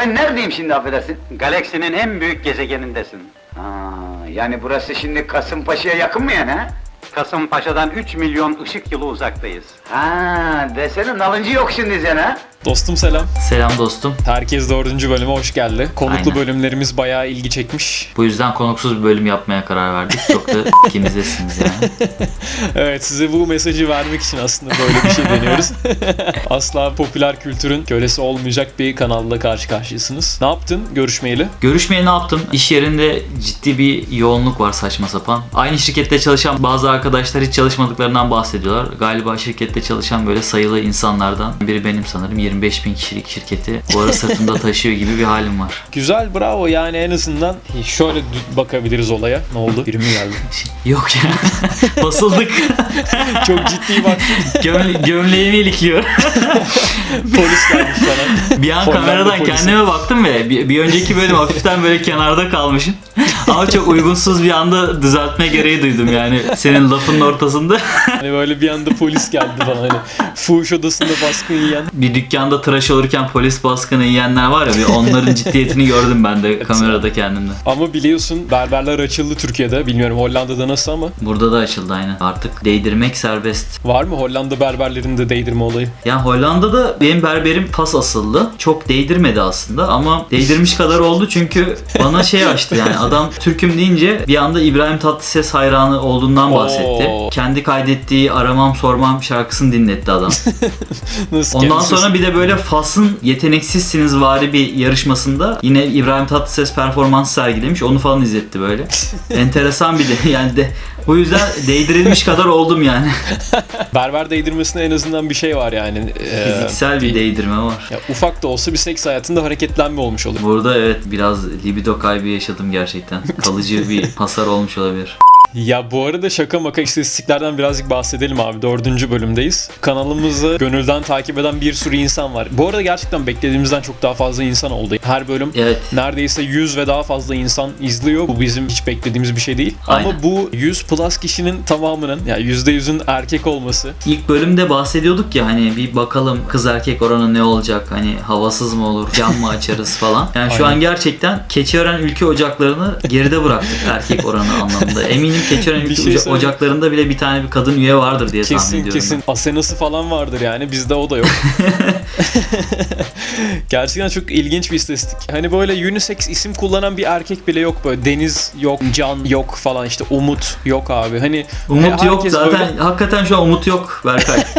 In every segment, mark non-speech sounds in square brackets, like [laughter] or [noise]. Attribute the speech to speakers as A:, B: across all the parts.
A: ben neredeyim şimdi affedersin?
B: Galaksinin en büyük gezegenindesin.
A: Aa, yani burası şimdi Kasımpaşa'ya yakın mı yani ha?
B: Kasımpaşa'dan 3 milyon ışık yılı uzaktayız.
A: Ha, desene nalıncı yok şimdi sen ha?
C: Dostum selam.
D: Selam dostum.
C: Herkes dördüncü bölüme hoş geldi. Konuklu
D: Aynen.
C: bölümlerimiz bayağı ilgi çekmiş.
D: Bu yüzden konuksuz bir bölüm yapmaya karar verdik. Çok da [laughs] ikimizdesiniz yani. [laughs]
C: Evet size bu mesajı vermek için aslında böyle bir şey deniyoruz. [laughs] Asla popüler kültürün kölesi olmayacak bir kanalla karşı karşıyasınız. Ne yaptın görüşmeyeli?
D: Görüşmeye ne yaptım? İş yerinde ciddi bir yoğunluk var saçma sapan. Aynı şirkette çalışan bazı arkadaşlar hiç çalışmadıklarından bahsediyorlar. Galiba şirkette çalışan böyle sayılı insanlardan biri benim sanırım. 25 bin kişilik şirketi bu ara sırtımda [laughs] taşıyor gibi bir halim var.
C: Güzel bravo yani en azından şöyle bakabiliriz olaya. Ne oldu? Biri mi geldi? [laughs]
D: Yok ya. [laughs] Basıldık.
C: Çok ciddi baktın.
D: Gömle- gömleğimi ilikliyor.
C: Polis gelmiş falan.
D: Bir an kameradan
C: polisi.
D: kendime baktım ve bir, bir önceki bölüm hafiften böyle kenarda kalmışım. Ama çok uygunsuz bir anda düzeltme gereği duydum yani senin lafının ortasında.
C: Hani böyle bir anda polis geldi falan hani. Fuhuş odasında baskın yiyen.
D: bir dükkanda tıraş olurken polis baskını yiyenler var ya bir onların [laughs] ciddiyetini gördüm ben de kamerada kendimde.
C: Ama biliyorsun berberler açıldı Türkiye'de. Bilmiyorum Hollanda'da nasıl ama.
D: Burada da açıldı aynen. Artık değdirmek serbest.
C: Var mı Hollanda berberlerinde değdirme olayı?
D: Yani Hollanda'da benim berberim pas asıllı. Çok değdirmedi aslında ama değdirmiş kadar oldu çünkü bana şey açtı yani [laughs] adam Türk'üm deyince bir anda İbrahim Tatlıses hayranı olduğundan bahsetti.
C: Oo.
D: Kendi kaydettiği Aramam Sormam şarkısını dinletti adam. [laughs]
C: Nasıl
D: Ondan sonra bir de böyle Fas'ın yeteneksizsiniz vari bir yarışmasında yine İbrahim Tatlıses performans sergilemiş. Onu falan izletti böyle. [laughs] Enteresan bir de yani de bu yüzden değdirilmiş kadar oldum yani. [laughs]
C: berber değdirmesinde en azından bir şey var yani. Ee,
D: Fiziksel bir değdirme var.
C: ya ufak da olsa bir seks hayatında hareketlenme olmuş olur.
D: Burada evet biraz libido kaybı yaşadım gerçekten. Kalıcı bir hasar olmuş olabilir.
C: Ya bu arada şaka maka istatistiklerden birazcık bahsedelim abi. Dördüncü bölümdeyiz. Kanalımızı gönülden takip eden bir sürü insan var. Bu arada gerçekten beklediğimizden çok daha fazla insan oldu. Her bölüm
D: Evet.
C: neredeyse 100 ve daha fazla insan izliyor. Bu bizim hiç beklediğimiz bir şey değil.
D: Aynen.
C: Ama bu 100 plus kişinin tamamının yani %100'ün erkek olması
D: İlk bölümde bahsediyorduk ya hani bir bakalım kız erkek oranı ne olacak hani havasız mı olur cam mı açarız falan. Yani şu
C: Aynen.
D: an gerçekten Keçiören ülke ocaklarını geride bıraktık erkek oranı anlamında. Eminim Keçiören
C: Bir şey
D: oca- ocaklarında bile bir tane bir kadın üye vardır diye tahmin
C: kesin
D: ediyorum.
C: kesin Asenası falan vardır yani bizde o da yok. [laughs] Gerçekten çok ilginç bir istatistik. Hani böyle unisex isim kullanan bir erkek bile yok böyle. Deniz yok, Can yok falan işte Umut yok abi. Hani
D: Umut yok zaten
C: böyle-
D: hakikaten şu an umut yok Berkay. [laughs]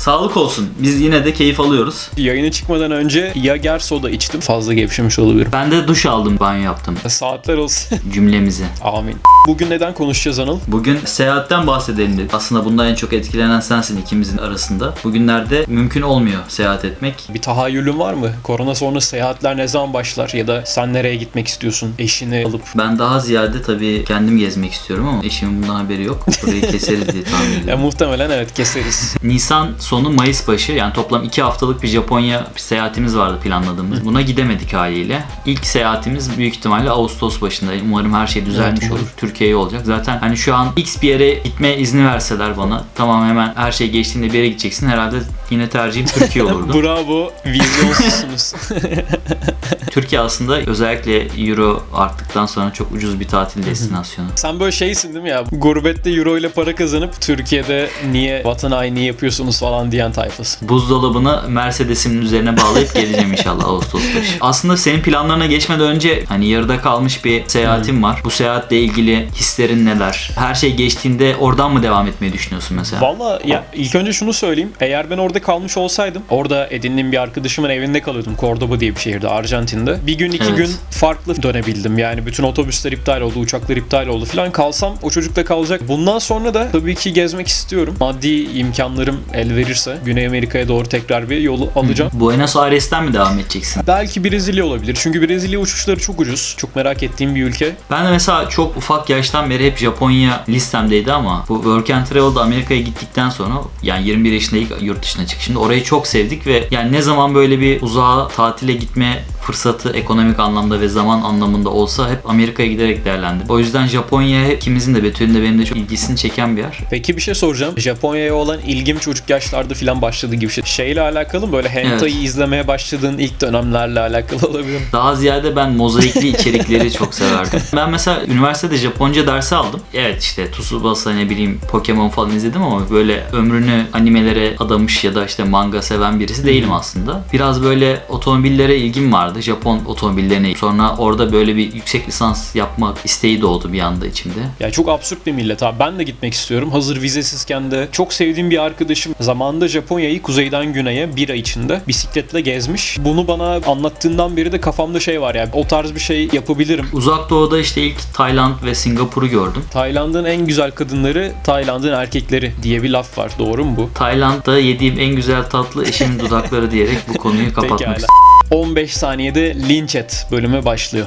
D: Sağlık olsun. Biz yine de keyif alıyoruz.
C: Yayına çıkmadan önce Yager soda içtim. Fazla gevşemiş olabilirim.
D: Ben de duş aldım, banyo yaptım
C: Saatler olsun. [laughs]
D: cümlemizi.
C: Amin. Bugün neden konuşacağız Anıl?
D: Bugün seyahatten bahsedelim dedik. Aslında bundan en çok etkilenen sensin ikimizin arasında. Bugünlerde mümkün olmuyor seyahat etmek.
C: Bir tahayyülün var mı? Korona sonra seyahatler ne zaman başlar? Ya da sen nereye gitmek istiyorsun? Eşini alıp.
D: Ben daha ziyade tabii kendim gezmek istiyorum ama eşimin bundan haberi yok. Burayı keseriz diye tahmin
C: Ya [laughs]
D: ediyorum.
C: muhtemelen evet keseriz.
D: Nisan sonu Mayıs başı yani toplam 2 haftalık bir Japonya seyahatimiz vardı planladığımız. Buna gidemedik haliyle. İlk seyahatimiz büyük ihtimalle Ağustos başında. Umarım her şey düzelmiş
C: Evet,
D: olur.
C: umarım.
D: Türkiye'ye olacak. Zaten hani şu an X bir yere gitme izni verseler bana tamam hemen her şey geçtiğinde bir yere gideceksin. Herhalde yine tercihim Türkiye [laughs] olurdu.
C: Bravo. Vizyonsuzsunuz. [laughs]
D: Türkiye aslında özellikle Euro arttıktan sonra çok ucuz bir tatil destinasyonu.
C: Sen böyle şeysin değil mi ya? Gurbette euro ile para kazanıp Türkiye'de niye vatan haini yapıyorsunuz falan diyen tayfasın.
D: Buzdolabını Mercedes'imin üzerine bağlayıp geleceğim inşallah Ağustos başı. [laughs] Aslında senin planlarına geçmeden önce hani yarıda kalmış bir seyahatim var. Bu seyahatle ilgili hislerin neler? Her şey geçtiğinde oradan mı devam etmeyi düşünüyorsun mesela?
C: Valla ya ilk önce şunu söyleyeyim. Eğer ben orada kalmış olsaydım, orada edindiğim bir arkadaşımın evinde kalıyordum. Cordoba diye bir şehirde, Arjantin'de. Bir gün iki
D: Evet.
C: gün farklı dönebildim. Yani bütün otobüsler iptal oldu, uçaklar iptal oldu falan. Kalsam o çocukla kalacak. Bundan sonra da tabii ki gezmek istiyorum. Maddi imkanlarım el verirse Güney Amerika'ya doğru tekrar bir yolu alacağım.
D: Buenos Aires'ten mi devam edeceksin?
C: Belki Brezilya olabilir. Çünkü Brezilya uçuşları çok ucuz. Çok merak ettiğim bir ülke.
D: Ben de mesela çok ufak yaştan beri hep Japonya listemdeydi ama bu Work and Travel'da Amerika'ya gittikten sonra yani 21 yaşında ilk yurt dışına çık. Şimdi orayı çok sevdik ve yani ne zaman böyle bir uzağa tatile gitme fırsatı ekonomik anlamda ve zaman anlamında olsa hep Amerika'ya giderek değerlendirdim. O yüzden Japonya ikimizin de Betül'ün de benim de çok ilgisini çeken bir yer.
C: Peki bir şey soracağım. Japonya'ya olan ilgim çocuk yaşlarda falan başladı gibi şey. Şeyle alakalı mı? Böyle hentai
D: Evet.
C: izlemeye başladığın ilk dönemlerle alakalı [laughs] olabilir mi?
D: Daha ziyade ben mozaikli içerikleri [laughs] çok severdim. Ben mesela üniversitede Japonca dersi aldım. Evet işte Tsubasa ne bileyim Pokemon falan izledim ama böyle ömrünü animelere adamış ya da işte manga seven birisi değilim aslında. Biraz böyle otomobillere ilgim vardı. Japon otomobillerine. Sonra orada böyle bir yüksek lisans yapmak isteği doğdu bir anda içimde.
C: Ya çok absürt bir millet abi. Ben de gitmek istiyorum. Hazır vizesizken de çok sevdiğim bir arkadaşım zamanında Japonya'yı kuzeyden güneye bir ay içinde bisikletle gezmiş. Bunu bana anlattığından beri de kafamda şey var ya. O tarz bir şey yapabilirim.
D: Uzak Doğu'da işte ilk Tayland ve Singapur'u gördüm.
C: Tayland'ın en güzel kadınları Tayland'ın erkekleri diye bir laf var. Doğru mu bu?
D: Tayland'da yediğim en güzel tatlı eşimin dudakları diyerek bu konuyu kapatmak istiyorum.
C: 15 saniyede linç et bölümü başlıyor.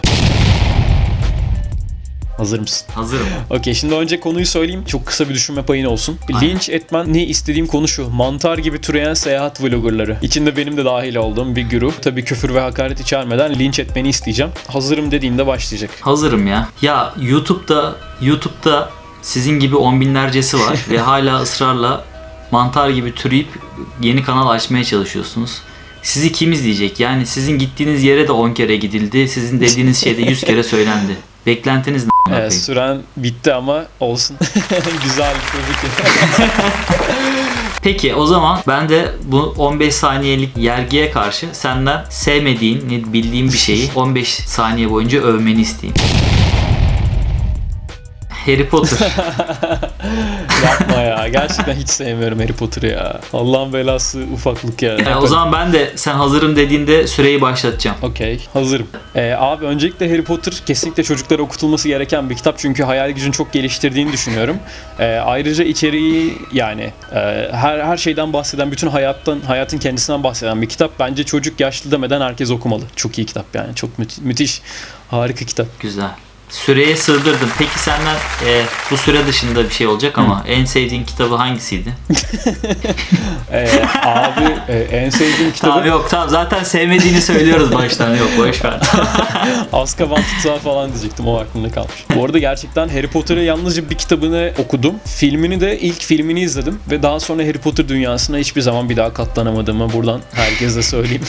C: Hazır mısın?
D: Hazırım.
C: Okey şimdi önce konuyu söyleyeyim. Çok kısa bir düşünme payın olsun. Linç etmen ne istediğim konu şu. Mantar gibi türeyen seyahat vloggerları. İçinde benim de dahil olduğum bir grup. Tabii küfür ve hakaret içermeden linç etmeni isteyeceğim. Hazırım dediğinde başlayacak.
D: Hazırım ya. Ya YouTube'da YouTube'da sizin gibi on binlercesi var [laughs] ve hala ısrarla mantar gibi türeyip yeni kanal açmaya çalışıyorsunuz. Sizi kim izleyecek? Yani sizin gittiğiniz yere de 10 kere gidildi. Sizin dediğiniz şey de 100 kere söylendi. [laughs] Beklentiniz ne? Koyayım?
C: süren bitti ama olsun. [laughs] Güzel ederim. [laughs]
D: Peki o zaman ben de bu 15 saniyelik yergiye karşı senden sevmediğin, bildiğin bir şeyi 15 saniye boyunca övmeni isteyeyim. Harry Potter. [laughs]
C: Yapma ya. Gerçekten hiç sevmiyorum Harry Potter'ı ya. Allah'ın belası ufaklık ya.
D: Yani o zaman ben de sen hazırım dediğinde süreyi başlatacağım.
C: Okey, hazırım. Ee, abi öncelikle Harry Potter kesinlikle çocuklara okutulması gereken bir kitap çünkü hayal gücünü çok geliştirdiğini düşünüyorum. Ee, ayrıca içeriği yani e, her her şeyden bahseden, bütün hayattan hayatın kendisinden bahseden bir kitap. Bence çocuk yaşlı demeden herkes okumalı. Çok iyi kitap yani, çok müthi- müthiş, harika kitap.
D: Güzel. Süreye sığdırdım. Peki senden e, bu süre dışında bir şey olacak ama en sevdiğin kitabı hangisiydi?
C: Ee, [laughs] abi e, en sevdiğim kitabı
D: Tamam yok tamam zaten sevmediğini söylüyoruz baştan yok boş ver. [laughs]
C: Azkaban Tutsağı falan diyecektim o aklımda kalmış. Bu arada gerçekten Harry Potter'ı yalnızca bir kitabını okudum. Filmini de ilk filmini izledim ve daha sonra Harry Potter dünyasına hiçbir zaman bir daha katlanamadığımı buradan herkese söyleyeyim.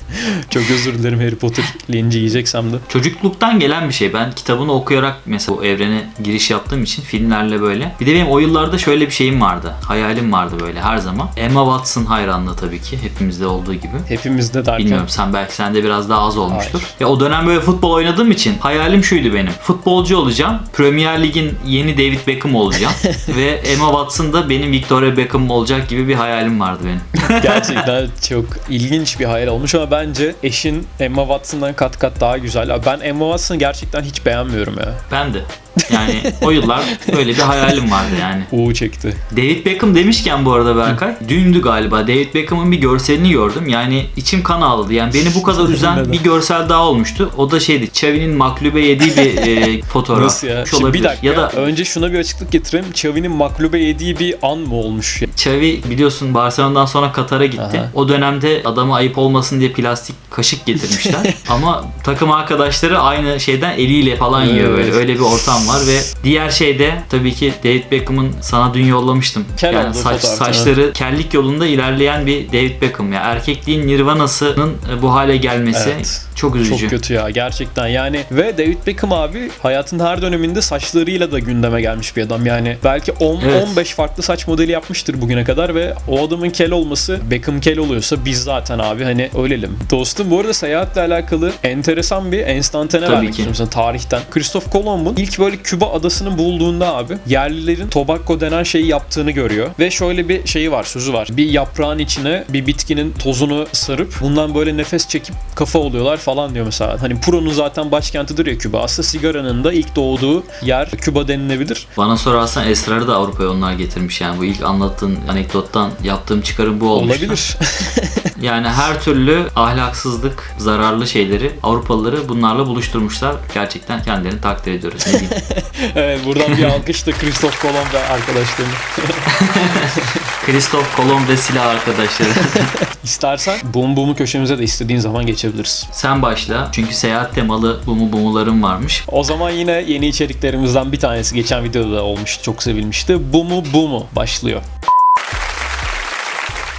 C: [laughs] Çok özür dilerim Harry Potter linci yiyeceksem de.
D: Çocukluktan gelen bir şey. Ben kitabını okuyarak mesela bu evrene giriş yaptığım için filmlerle böyle. Bir de benim o yıllarda şöyle bir şeyim vardı. Hayalim vardı böyle her zaman. Emma Watson hayranlığı tabii ki. Hepimizde olduğu gibi.
C: Hepimizde derken.
D: Bilmiyorum sen belki sende biraz daha az olmuştur. Ya o dönem böyle futbol oynadığım için hayalim şuydu benim. Futbolcu olacağım. Premier Lig'in yeni David Beckham olacağım. [laughs] ve Emma Watson da benim Victoria Beckham olacak gibi bir hayalim vardı benim. [laughs]
C: Gerçekten çok ilginç bir hayal olmuş ama bence eşin Emma Watson'dan kat kat daha güzel. Ben Emma Watson'ı gerçekten hiç beğenmiyorum ya.
D: Ben de. Yani o yıllar böyle bir hayalim vardı yani.
C: Uğu çekti.
D: David Beckham demişken bu arada Berkay, dündü galiba. David Beckham'ın bir görselini gördüm. Yani içim kan ağladı. Yani beni bu kadar üzen bir görsel daha olmuştu. O da şeydi, Xavi'nin maklube yediği bir e, [laughs] fotoğraf.
C: Nasıl ya?
D: Şu
C: Şimdi bir dakika.
D: Ya da
C: Önce şuna bir açıklık getireyim. Xavi'nin maklube yediği bir an mı olmuş?
D: Xavi biliyorsun Barcelona'dan sonra Katar'a gitti.
C: Aha.
D: O dönemde adama ayıp olmasın diye plastik kaşık getirmişler. [laughs] Ama takım arkadaşları aynı şeyden eliyle falan yiyor böyle. Öyle bir ortam var ve diğer şey de tabii ki David Beckham'ın sana dün yollamıştım.
C: Kel
D: yani saç,
C: fotoğraf,
D: saçları kellik yolunda ilerleyen bir David Beckham. Ya erkekliğin nirvanasının bu hale gelmesi
C: Evet.
D: çok üzücü.
C: Çok kötü ya gerçekten yani ve David Beckham abi hayatın her döneminde saçlarıyla da gündeme gelmiş bir adam yani belki 10
D: Evet.
C: 15 farklı saç modeli yapmıştır bugüne kadar ve o adamın kel olması Beckham kel oluyorsa biz zaten abi hani ölelim. Dostum bu arada seyahatle alakalı enteresan bir enstantane
D: Tabii
C: vermek istiyorum sana tarihten. Christoph Kolomb'un ilk böyle Küba adasını bulduğunda abi yerlilerin tobacco denen şeyi yaptığını görüyor ve şöyle bir şeyi var sözü var. Bir yaprağın içine bir bitkinin tozunu sarıp bundan böyle nefes çekip kafa oluyorlar falan diyor mesela. Hani Puro'nun zaten başkentidir ya Küba. Aslında sigaranın da ilk doğduğu yer Küba denilebilir.
D: Bana sorarsan esrarı da Avrupa'ya onlar getirmiş yani bu ilk anlattığın anekdottan yaptığım çıkarım bu olmuştu.
C: Olabilir. [laughs]
D: Yani her türlü ahlaksızlık, zararlı şeyleri Avrupalıları bunlarla buluşturmuşlar. Gerçekten kendilerini takdir ediyoruz. Ne diyeyim. [laughs]
C: evet buradan bir alkış da Christoph Kolomb ve arkadaşlarına. [laughs]
D: Kristof Kolomb ve silah arkadaşları. [laughs]
C: İstersen Bum Bum'u köşemize de istediğin zaman geçebiliriz.
D: Sen başla. Çünkü seyahat temalı bumu bumularım varmış.
C: O zaman yine yeni içeriklerimizden bir tanesi geçen videoda da olmuştu. Çok sevilmişti. Bu mu bu mu başlıyor.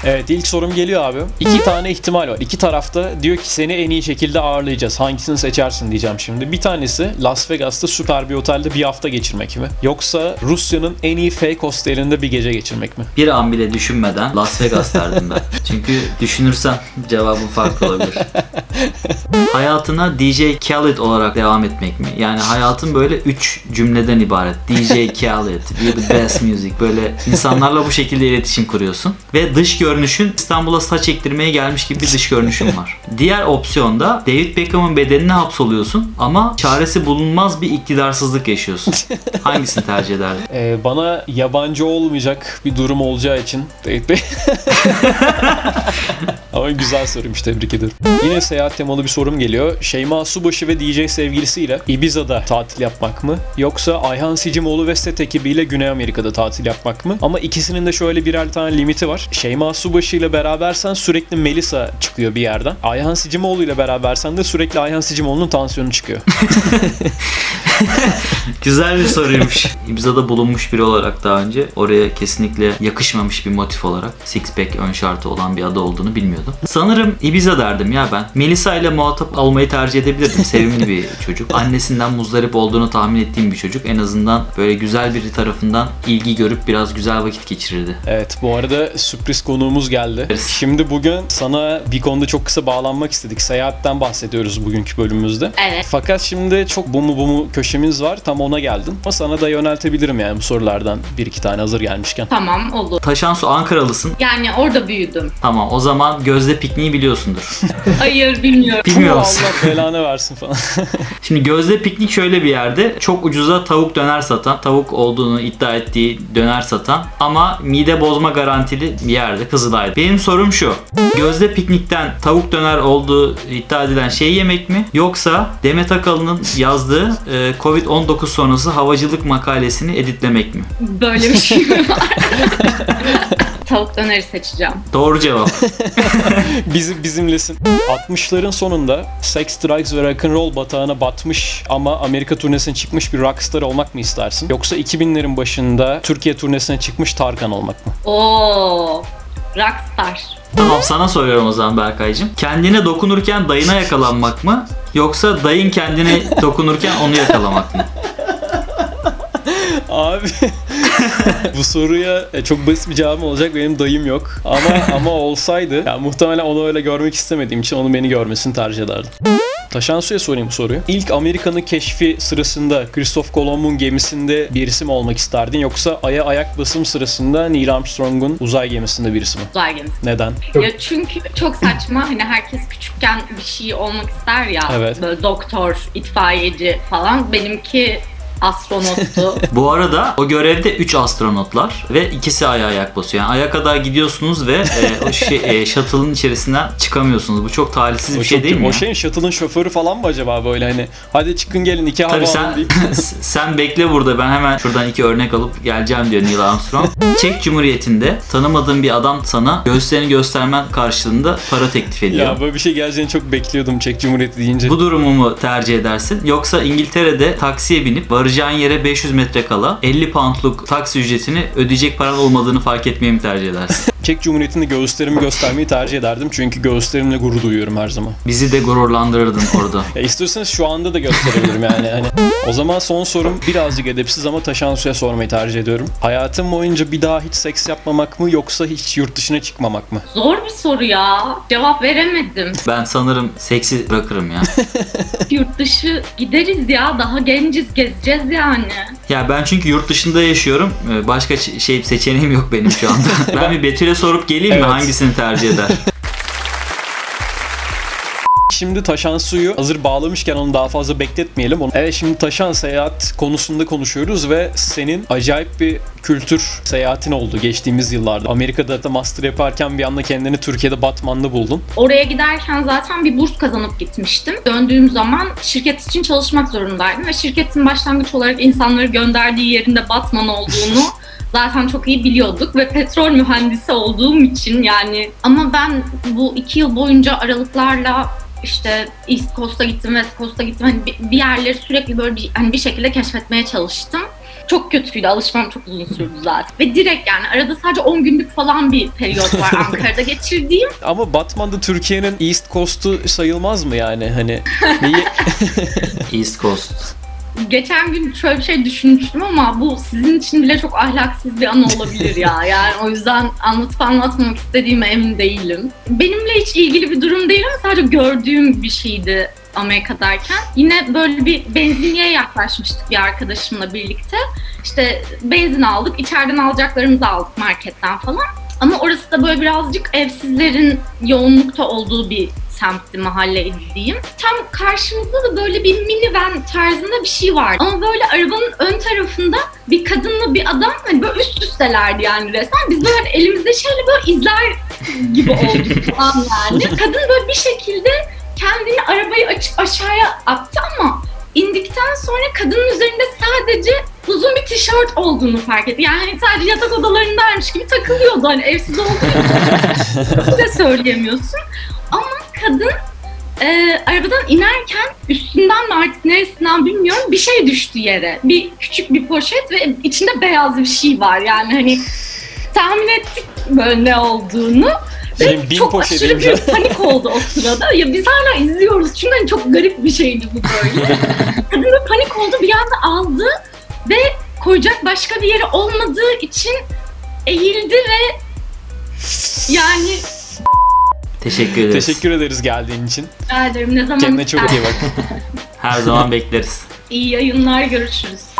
C: Evet ilk sorum geliyor abi. İki tane ihtimal var. İki tarafta diyor ki seni en iyi şekilde ağırlayacağız. Hangisini seçersin diyeceğim şimdi. Bir tanesi Las Vegas'ta süper bir otelde bir hafta geçirmek mi? Yoksa Rusya'nın en iyi fake hostelinde bir gece geçirmek mi?
D: Bir an bile düşünmeden Las Vegas derdim ben. [laughs] Çünkü düşünürsem cevabım farklı olabilir. [laughs] [laughs] Hayatına DJ Khaled olarak devam etmek mi? Yani hayatın böyle üç cümleden ibaret. DJ [laughs] Khaled, you're the best music. Böyle insanlarla bu şekilde iletişim kuruyorsun. Ve dış görünüşün İstanbul'a saç ektirmeye gelmiş gibi bir dış görünüşün [laughs] var. Diğer opsiyonda David Beckham'ın bedenine hapsoluyorsun ama çaresi bulunmaz bir iktidarsızlık yaşıyorsun. Hangisini tercih ederdin?
C: Ee, bana yabancı olmayacak bir durum olacağı için David Bey. Ama güzel soruymuş tebrik ederim. Yine seyahat temalı bir sorum geliyor. Şeyma Subaşı ve DJ sevgilisiyle Ibiza'da tatil yapmak mı? Yoksa Ayhan Sicimoğlu ve set ekibiyle Güney Amerika'da tatil yapmak mı? Ama ikisinin de şöyle birer tane limiti var. Şeyma Subaşı ile berabersen sürekli Melisa çıkıyor bir yerden. Ayhan Sicimoğlu ile berabersen de sürekli Ayhan Sicimoğlu'nun tansiyonu çıkıyor. [laughs]
D: Güzel bir soruymuş. Ibiza'da bulunmuş biri olarak daha önce oraya kesinlikle yakışmamış bir motif olarak six pack ön şartı olan bir adı olduğunu bilmiyordum. Sanırım Ibiza derdim ya ben. Melisa ile muhatap olmayı tercih edebilirdim. Sevimli bir [laughs] çocuk. Annesinden muzdarip olduğunu tahmin ettiğim bir çocuk. En azından böyle güzel biri tarafından ilgi görüp biraz güzel vakit geçirirdi.
C: Evet bu arada sürpriz konuğumuz geldi.
D: Evet.
C: Şimdi bugün sana bir konuda çok kısa bağlanmak istedik. Seyahatten bahsediyoruz bugünkü bölümümüzde.
E: Evet.
C: Fakat şimdi çok bu mu bu mu köşemiz var. Tam ona geldin. Ama sana da yöneltebilirim yani bu sorulardan bir iki tane hazır gelmişken.
E: Tamam olur.
D: Taşansu Ankaralısın.
E: Yani orada büyüdüm.
D: Tamam o zaman Gözde Pikniği biliyorsundur. [laughs]
E: Hayır bilmiyorum.
D: Bilmiyor
C: Allah belanı versin falan. [laughs]
D: Şimdi Gözde Piknik şöyle bir yerde çok ucuza tavuk döner satan, tavuk olduğunu iddia ettiği döner satan ama mide bozma garantili bir yerde Kızılay'da. Benim sorum şu. Gözde Piknik'ten tavuk döner olduğu iddia edilen şeyi yemek mi? Yoksa Demet Akalın'ın yazdığı e, Covid-19 sonrası havacılık makalesini editlemek mi?
E: Böyle bir şey mi var? [laughs] Tavuk döneri seçeceğim.
D: Doğru cevap. [laughs]
C: Bizim bizimlesin. 60'ların sonunda Sex, Drugs ve Rock'n'Roll batağına batmış ama Amerika turnesine çıkmış bir rockstar olmak mı istersin? Yoksa 2000'lerin başında Türkiye turnesine çıkmış Tarkan olmak mı?
E: Oo, rockstar.
D: tamam sana soruyorum o zaman Berkaycığım. Kendine dokunurken dayına yakalanmak mı? Yoksa dayın kendine dokunurken onu yakalamak mı? [laughs]
C: Abi [laughs] bu soruya e, çok basit bir cevabım olacak. Benim dayım yok. Ama [laughs] ama olsaydı yani muhtemelen onu öyle görmek istemediğim için onun beni görmesini tercih ederdim. Taşan Su'ya sorayım bu soruyu. İlk Amerika'nın keşfi sırasında Christoph Kolomb'un gemisinde bir isim olmak isterdin yoksa Ay'a ayak basım sırasında Neil Armstrong'un uzay gemisinde birisi mi?
E: Uzay gemisi.
C: Neden?
E: Ya çünkü çok saçma hani herkes küçükken bir şey olmak ister ya.
C: Evet.
E: Böyle doktor, itfaiyeci falan. Benimki astronottu. [laughs]
D: Bu arada o görevde 3 astronotlar ve ikisi aya ayak basıyor. Yani aya kadar gidiyorsunuz ve e, o şey, e, shuttle'ın içerisinden çıkamıyorsunuz. Bu çok talihsiz bir şey değil mi?
C: o
D: ya?
C: şeyin shuttle'ın şoförü falan mı acaba böyle hani hadi çıkın gelin iki hava
D: Tabii sen
C: deyip. [laughs]
D: sen bekle burada ben hemen şuradan iki örnek alıp geleceğim diyor Neil Armstrong. [laughs] Çek Cumhuriyeti'nde tanımadığın bir adam sana göğüslerini göstermen karşılığında para teklif ediyor.
C: Ya böyle bir şey geleceğini çok bekliyordum Çek Cumhuriyeti deyince.
D: Bu durumu mu tercih edersin? Yoksa İngiltere'de taksiye binip varacağın yere 500 metre kala 50 poundluk taksi ücretini ödeyecek paran olmadığını fark etmeyi mi tercih edersin?
C: Çek Cumhuriyeti'nde göğüslerimi göstermeyi tercih ederdim. Çünkü göğüslerimle gurur duyuyorum her zaman.
D: Bizi de gururlandırırdın orada. [laughs]
C: Ya istiyorsanız şu anda da gösterebilirim yani. Hani o zaman son sorum birazcık edepsiz ama taşan suya sormayı tercih ediyorum. Hayatım boyunca bir daha hiç seks yapmamak mı yoksa hiç yurt dışına çıkmamak mı?
E: Zor bir soru ya. Cevap veremedim.
D: Ben sanırım seksi bırakırım ya. [laughs]
E: Yurt dışı gideriz ya. Daha genciz gezeceğiz yani.
D: Ya ben çünkü yurt dışında yaşıyorum. Ee, Başka şey seçeneğim yok benim şu anda. [laughs] ben bir Betül'e sorup geleyim mi
C: Evet.
D: hangisini tercih eder? [laughs]
C: şimdi Taşan Su'yu hazır bağlamışken onu daha fazla bekletmeyelim. Onu- Evet şimdi Taşan seyahat konusunda konuşuyoruz ve senin acayip bir kültür seyahatin oldu geçtiğimiz yıllarda. Amerika'da da master yaparken bir anda kendini Türkiye'de Batman'da buldun.
E: Oraya giderken zaten bir burs kazanıp gitmiştim. Döndüğüm zaman şirket için çalışmak zorundaydım ve şirketin başlangıç olarak insanları gönderdiği yerinde Batman olduğunu [laughs] zaten çok iyi biliyorduk ve petrol mühendisi olduğum için yani ama ben bu iki yıl boyunca aralıklarla işte East Coast'a gittim, West Coast'a gittim. Hani bir- yerleri sürekli böyle bir, hani bir şekilde keşfetmeye çalıştım. Çok kötüydü. Alışmam çok uzun sürdü zaten. Ve direkt yani arada sadece 10 günlük falan bir periyot var [laughs] Ankara'da geçirdiğim.
C: Ama Batman'da Türkiye'nin East Coast'u sayılmaz mı yani? Hani neyi... [laughs] [laughs]
D: East Coast.
E: Geçen gün şöyle bir şey düşünmüştüm ama bu sizin için bile çok ahlaksız bir an olabilir ya. [laughs] Yani o yüzden anlatıp anlatmamak istediğime emin değilim. Benimle hiç ilgili bir durum değil ama sadece gördüğüm bir şeydi Amerika'dayken. Yine böyle bir benzinliğe yaklaşmıştık bir arkadaşımla birlikte. İşte benzin aldık, içeriden alacaklarımızı aldık marketten falan. Ama orası da böyle birazcık evsizlerin yoğunlukta olduğu bir semtti mahalleydi diyeyim. Tam karşımızda da böyle bir minivan tarzında bir şey vardı. Ama böyle arabanın ön tarafında bir kadınla bir adam hani böyle üst üstelerdi yani resmen. Biz böyle hani elimizde şeyle böyle izler gibi [laughs] olduk falan yani. Kadın böyle bir şekilde kendini arabayı açıp aşağıya attı ama indikten sonra kadının üzerinde sadece uzun bir tişört olduğunu fark etti. Yani sadece yatak odalarındaymış gibi takılıyordu hani evsiz olduğu için [laughs] de söyleyemiyorsun. Ama kadın e, arabadan inerken üstünden mi artık neresinden bilmiyorum bir şey düştü yere. Bir küçük bir poşet ve içinde beyaz bir şey var yani hani tahmin ettik böyle ne olduğunu.
C: Benim bin
E: çok aşırı bir panik oldu o sırada. Ya biz hala izliyoruz çünkü hani çok garip bir şeydi bu böyle. [laughs] Kadın böyle panik oldu bir anda aldı ve koyacak başka bir yeri olmadığı için eğildi ve yani
D: Teşekkür ederiz.
C: Teşekkür ederiz geldiğin için.
E: rica ederim ne zaman
C: Kendine çok iyi bak. [laughs]
D: Her zaman bekleriz.
E: İyi yayınlar görüşürüz.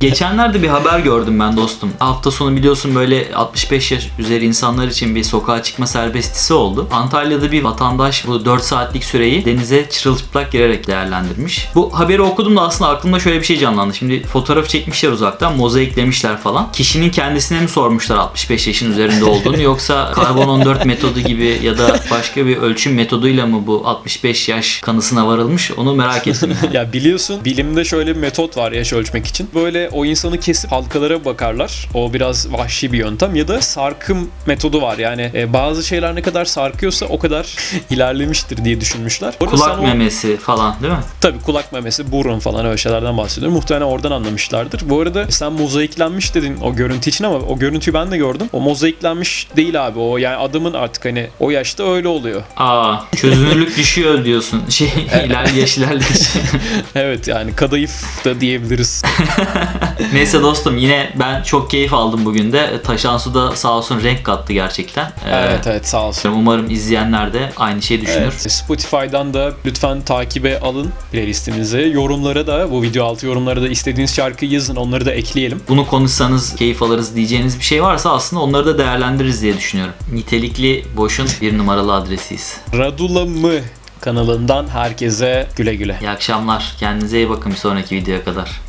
D: Geçenlerde bir haber gördüm ben dostum. Hafta sonu biliyorsun böyle 65 yaş üzeri insanlar için bir sokağa çıkma serbestisi oldu. Antalya'da bir vatandaş bu 4 saatlik süreyi denize çırılçıplak girerek değerlendirmiş. Bu haberi okudum da aslında aklımda şöyle bir şey canlandı. Şimdi fotoğraf çekmişler uzaktan, mozaiklemişler falan. Kişinin kendisine mi sormuşlar 65 yaşın üzerinde olduğunu yoksa karbon 14 metodu gibi ya da başka bir ölçüm metoduyla mı bu 65 yaş kanısına varılmış onu merak ettim. [laughs]
C: ya biliyorsun bilimde şöyle bir metot var yaş ölçmek için. Böyle o insanı kesip halkalara bakarlar. O biraz vahşi bir yöntem. Ya da sarkım metodu var. Yani e, bazı şeyler ne kadar sarkıyorsa o kadar [laughs] ilerlemiştir diye düşünmüşler. Orada
D: Kulak
C: o-
D: memesi falan değil mi?
C: Tabii kulak memesi, burun falan öyle şeylerden bahsediyorum. Muhtemelen oradan anlamışlardır. Bu arada sen mozaiklenmiş dedin o görüntü için ama o görüntüyü ben de gördüm. O mozaiklenmiş değil abi. O yani adamın artık hani o yaşta öyle oluyor.
D: Aa, çözünürlük düşüyor diyorsun. Şey, iler yaş ilerledikçe. [laughs]
C: Evet yani kadayıf da diyebiliriz. [laughs] [laughs]
D: Neyse dostum yine ben çok keyif aldım bugün de. Taşan Su da sağ olsun renk kattı gerçekten. Ee,
C: evet evet sağ olsun.
D: Umarım izleyenler de aynı şeyi düşünür.
C: Evet, Spotify'dan da lütfen takibe alın playlistimizi. Yorumlara da bu video altı yorumlara da istediğiniz şarkıyı yazın onları da ekleyelim.
D: Bunu konuşsanız keyif alırız diyeceğiniz bir şey varsa aslında onları da değerlendiririz diye düşünüyorum. Nitelikli Boş'un bir numaralı adresiyiz.
C: Radula mı kanalından herkese güle güle.
D: İyi akşamlar. Kendinize iyi bakın bir sonraki videoya kadar.